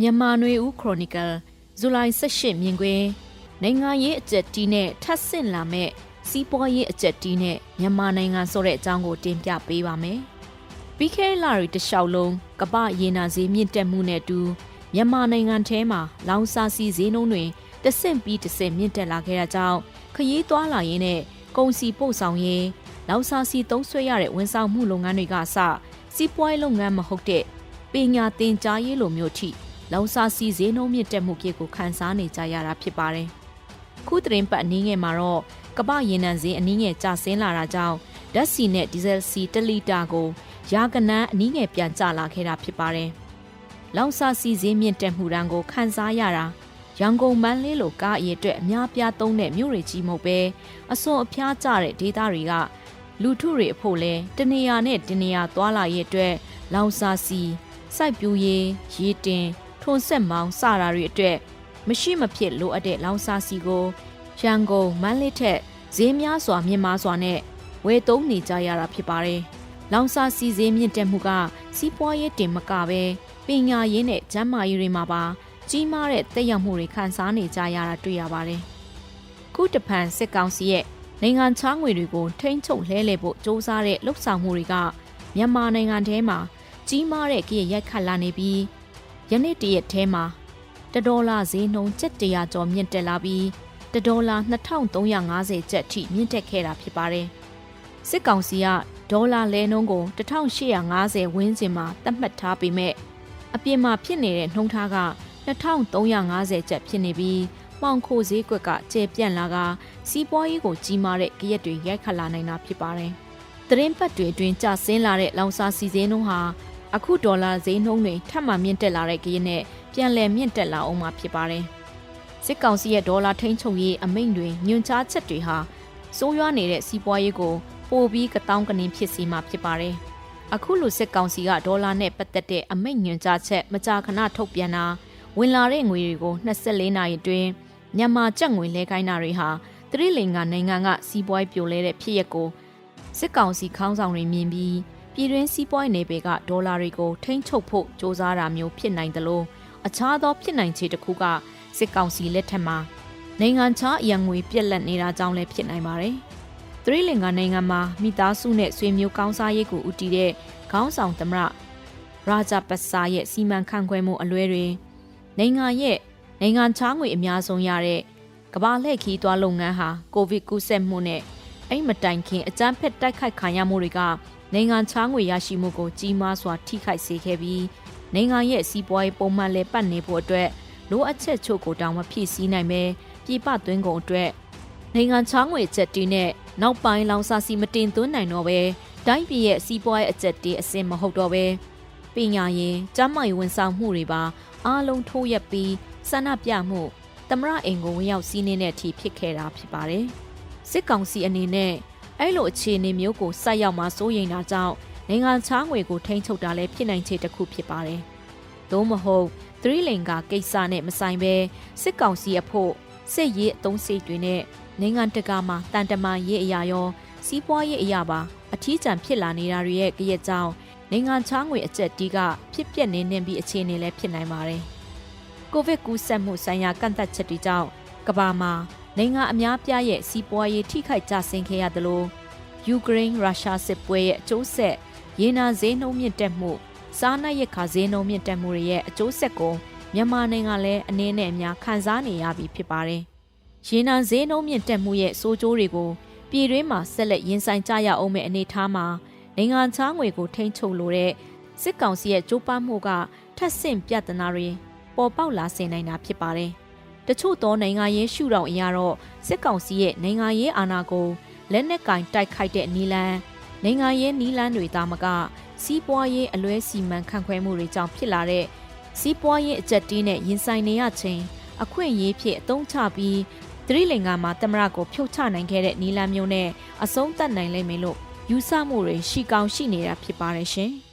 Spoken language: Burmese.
မြန်မာနွေဦးခရိုနီကယ်ဇူလိုင်18မြင်ကွင်းနိုင်ငံရေးအကြက်တီးနဲ့ထပ်ဆင့်လာမဲ့စီးပွားရေးအကြက်တီးနဲ့မြန်မာနိုင်ငံဆိုတဲ့အကြောင်းကိုတင်ပြပေးပါမယ်။ပြီးခဲ့တဲ့လတွေတလျှောက်လုံးကပ္ပရေနာဈေးမြင့်တက်မှုနဲ့အတူမြန်မာနိုင်ငံထဲမှာလောင်စာဆီဈေးနှုန်းတွေတဆင့်ပြီးတဆင့်မြင့်တက်လာခဲ့တာကြောင့်ခရီးသွားလာရင်းနဲ့ကုန်စည်ပို့ဆောင်ရေးလောင်စာဆီသုံးစွဲရတဲ့ဝန်ဆောင်မှုလုပ်ငန်းတွေကစစီးပွားရေးလုပ်ငန်းမဟုတ်တဲ့ပညာသင်ကြားရေးလိုမျိုးထိ လောင်စာဆီဈေးနှုန်းမြင့်တက်မှုဖြစ်ကိုခန်းစားနေကြရတာဖြစ်ပါတယ်။ခုသတင်းပတ်အနည်းငယ်မှာတော့ကမ္ဘာရေနံဈေးအနည်းငယ်ကျဆင်းလာတာကြောင့်ဓာတ်ဆီနဲ့ဒီဇယ်ဆီ1လီတာကိုရာကနန်းအနည်းငယ်ပြန်ကျလာခဲ့တာဖြစ်ပါတယ်။လောင်စာဆီဈေးမြင့်တက်မှုတန်းကိုခန်းစားရတာရန်ကုန်မန်းလေးလိုကားအရေးအတွက်အများပြားသုံးတဲ့မြို့တွေကြီးမဟုတ်ပဲအစွန်အဖျားကျတဲ့ဒေသတွေကလူထုတွေအဖို့လဲတနေရာနဲ့တနေရာသွားလာရေးအတွက်လောင်စာဆီစိုက်ပျိုးရေးရေတင် ထွန်ဆက်မောင်းစတာတွေအတွက်မရှိမဖြစ်လိုအပ်တဲ့လောင်စာဆီကိုရန်ကုန်မန်းလေးထက်ဈေးများစွာမြင့်မားစွာနဲ့ဝယ်သုံးနေကြရတာဖြစ်ပါတယ်။လောင်စာဆီဈေးမြင့်တက်မှုကစီးပွားရေးတင်မကပဲပညာရေးနဲ့ကျန်းမာရေးတွေမှာပါကြီးမားတဲ့တက်ရောက်မှုတွေခံစားနေကြရတာတွေ့ရပါတယ်။ခုတဖန်စစ်ကောင်စီရဲ့နိုင်ငံခြားငွေတွေကိုထိန်းချုပ်လဲလှယ်ဖို့စ조사တဲ့လှုပ်ဆောင်မှုတွေကမြန်မာနိုင်ငံထဲမှာကြီးမားတဲ့ကြည့်ရိုက်ခတ်လာနေပြီး ယနေ့တရက်ထဲမှာတဒေါ်လာဈေးနှုန်းကျပ်တရာကျော်မြင့်တက်လာပြီးတဒေါ်လာ2350ကျပ်ထိမြင့်တက်ခဲ့တာဖြစ်ပါတယ်။စစ်ကောင်စီကဒေါ်လာလဲနှုန်းကို1850ဝန်းကျင်မှာသတ်မှတ်ထားပေမဲ့အပြင်မှာဖြစ်နေတဲ့နှုန်းထားက2350ကျပ်ဖြစ်နေပြီးမှောင်ခိုဈေးကွက်ကကျေပြန့်လာကစီးပွားရေးကိုကြီးမားတဲ့ကြရက်တွေရိုက်ခတ်လာနိုင်တာဖြစ်ပါတယ်။သတင်းပတ်တွေအတွင်းကျဆင်းလာတဲ့လောင်စာစီဈေးနှုန်းဟာ အခုဒေါ်လာဈေးနှုန်းတွေထပ်မံမြင့်တက်လာတဲ့ကြရက်နဲ့ပြန်လည်မြင့်တက်လာအောင်မှာဖြစ်ပါတယ်။စစ်ကောင်စီရဲ့ဒေါ်လာထိန်းချုပ်ရေးအမိန့်တွေညွှန်ကြားချက်တွေဟာစိုးရွားနေတဲ့စီးပွားရေးကိုပိုပြီးကတောင်းကနင်းဖြစ်စီမှာဖြစ်ပါတယ်။အခုလိုစစ်ကောင်စီကဒေါ်လာနဲ့ပတ်သက်တဲ့အမိန့်ညွှန်ကြားချက်မကြာခဏထုတ်ပြန်တာဝင်လာတဲ့ငွေတွေကို24နာရီအတွင်းမြန်မာကျပ်ငွေလဲခိုင်းတာတွေဟာသတိလင်္ကာနိုင်ငံကစီးပွားပြိုလဲတဲ့ဖြစ်ရပ်ကိုစစ်ကောင်စီခေါင်းဆောင်တွေမြင်ပြီး ပြည်တွင်းစီးပွားနယ်ပယ်ကဒေါ်လာတွေကိုထိန်းချုပ်ဖို့စ조사တာမျိုးဖြစ်နိုင်တယ်လို့အခြားသောဖြစ်နိုင်ခြေတစ်ခုကစစ်ကောင်စီလက်ထက်မှာနိုင်ငံခြားအရန်ငွေပြက်လက်နေတာကြောင့်လည်းဖြစ်နိုင်ပါတယ်။သရီလင်္ကာနိုင်ငံမှာမိသားစုနဲ့ဆွေမျိုးကောင်းစားရေးကိုဦးတည်တဲ့ခေါင်းဆောင်သမရရာဂျပစာရဲ့စီမံခန့်ခွဲမှုအလွဲတွေနိုင်ငံရဲ့နိုင်ငံခြားငွေအများဆုံးရတဲ့ကမ္ဘာလှည့်ခီးသွားလုပ်ငန်းဟာကိုဗစ်ကူးစက်မှုနဲ့အဲ့မတိုင်ခင်အကြမ်းဖက်တိုက်ခိုက်ခံရမှုတွေက နိုင်ငံခြားငွေရရှိမှုကိုကြီးမားစွာထိခိုက်စေခဲ့ပြီးနိုင်ငံရဲ့စီးပွားရေးပုံမှန်လဲပတ်နေဖို့အတွက်လိုအပ်ချက်ချို့ကိုတောင်မဖြည့်ဆည်းနိုင်ပဲပြည်ပသွင်းကုန်အတွက်နိုင်ငံခြားငွေချက်တီးနဲ့နောက်ပိုင်းလောင်စာစီမတင်သွင်းနိုင်တော့ပဲတိုင်းပြည်ရဲ့စီးပွားရေးအကျက်တီးအစင်မဟုတ်တော့ပဲပညာရေးကျန်းမာရေးဝန်ဆောင်မှုတွေပါအားလုံးထိုးရက်ပြီးဆန္ဒပြမှုသမရအိမ်ကိုဝင်ရောက်စီးနှင်းတဲ့အထိဖြစ်ခဲ့တာဖြစ်ပါတယ်။စစ်ကောင်စီအနေနဲ့ အဲ့လိုအခြေအနေမျိုးကိုစိုက်ရောက်မှစိုးရိမ်တာကြောင့်နိုင်ငံခြားငွေကိုထိန်းချုပ်တာလည်းဖြစ်နိုင်ခြေတစ်ခုဖြစ်ပါတယ်။သို့မဟုတ်သရီလင်္ကာကိစ္စနဲ့မဆိုင်ပဲစစ်ကောင်စီအဖို့စစ်ရေးအုံစိတ်တွေနဲ့နိုင်ငံတကာမှာတန်တမာရေးအရာရော စီးပွားရေးအရာပါအထီးကျန်ဖြစ်လာနေတာတွေရဲ့ကြရဲ့ကြောင့်နိုင်ငံခြားငွေအကျက်တီးကဖြစ်ပျက်နေနေပြီးအခြေအနေလည်းဖြစ်နိုင်ပါတယ်။ကိုဗစ်ကူးစက်မှုဆိုင်ရာကန့်သတ်ချက်တွေကြောင့်ကမ္ဘာမှာ နိုင်ငံအများပြားရဲ့စီးပွားရေးထိခိုက်ကျဆင်းခဲ့ရသလိုယူကရိန်းရုရှားစစ်ပွဲရဲ့အကျိုးဆက်ရေနာဈေးနှုန်းမြင့်တက်မှုစားနပ်ရိက္ခာဈေးနှုန်းမြင့်တက်မှုတွေရဲ့အကျိုးဆက်ကိုမြန်မာနိုင်ငံလည်းအနည်းနဲ့အများခံစားနေရပြီဖြစ်ပါတယ်။ရေနာဈေးနှုန်းမြင့်တက်မှုရဲ့ဆိုးကျိုးတွေကိုပြည်တွင်းမှာဆက်လက်ရင်ဆိုင်ကြရအောင်မယ့်အနေအထားမှာနိုင်ငံခြားငွေကိုထိန်းချုပ်လိုတဲ့စစ်ကောင်စီရဲ့ကြိုးပမ်းမှုကထပ်ဆင့်ပြဿနာတွေပေါ်ပေါက်လာစေနိုင်တာဖြစ်ပါတယ်။ တချို့သောနိုင်ငံရေးရှုထောင့်အရတော့စစ်ကောင်စီရဲ့နိုင်ငံရေးအာဏာကိုလက်နက်ကင်တိုက်ခိုက်တဲ့နီလန်းနိုင်ငံရေးနီလန်းတွေသားမကစီးပွားရေးအလွဲစီမံခန့်ခွဲမှုတွေကြောင့်ဖြစ်လာတဲ့စီးပွားရေးအကြက်တီးနဲ့ရင်ဆိုင်နေရခြင်းအခွင့်အရေးဖြစ်အသုံးချပြီးသတိလင်္ကာမှာတမရကိုဖြုတ်ချနိုင်ခဲ့တဲ့နီလန်းမျိုးနဲ့အဆုံးသတ်နိုင်လိမ့်မယ်လို့ယူဆမှုတွေရှိကောင်းရှိနေတာဖြစ်ပါတယ်ရှင်။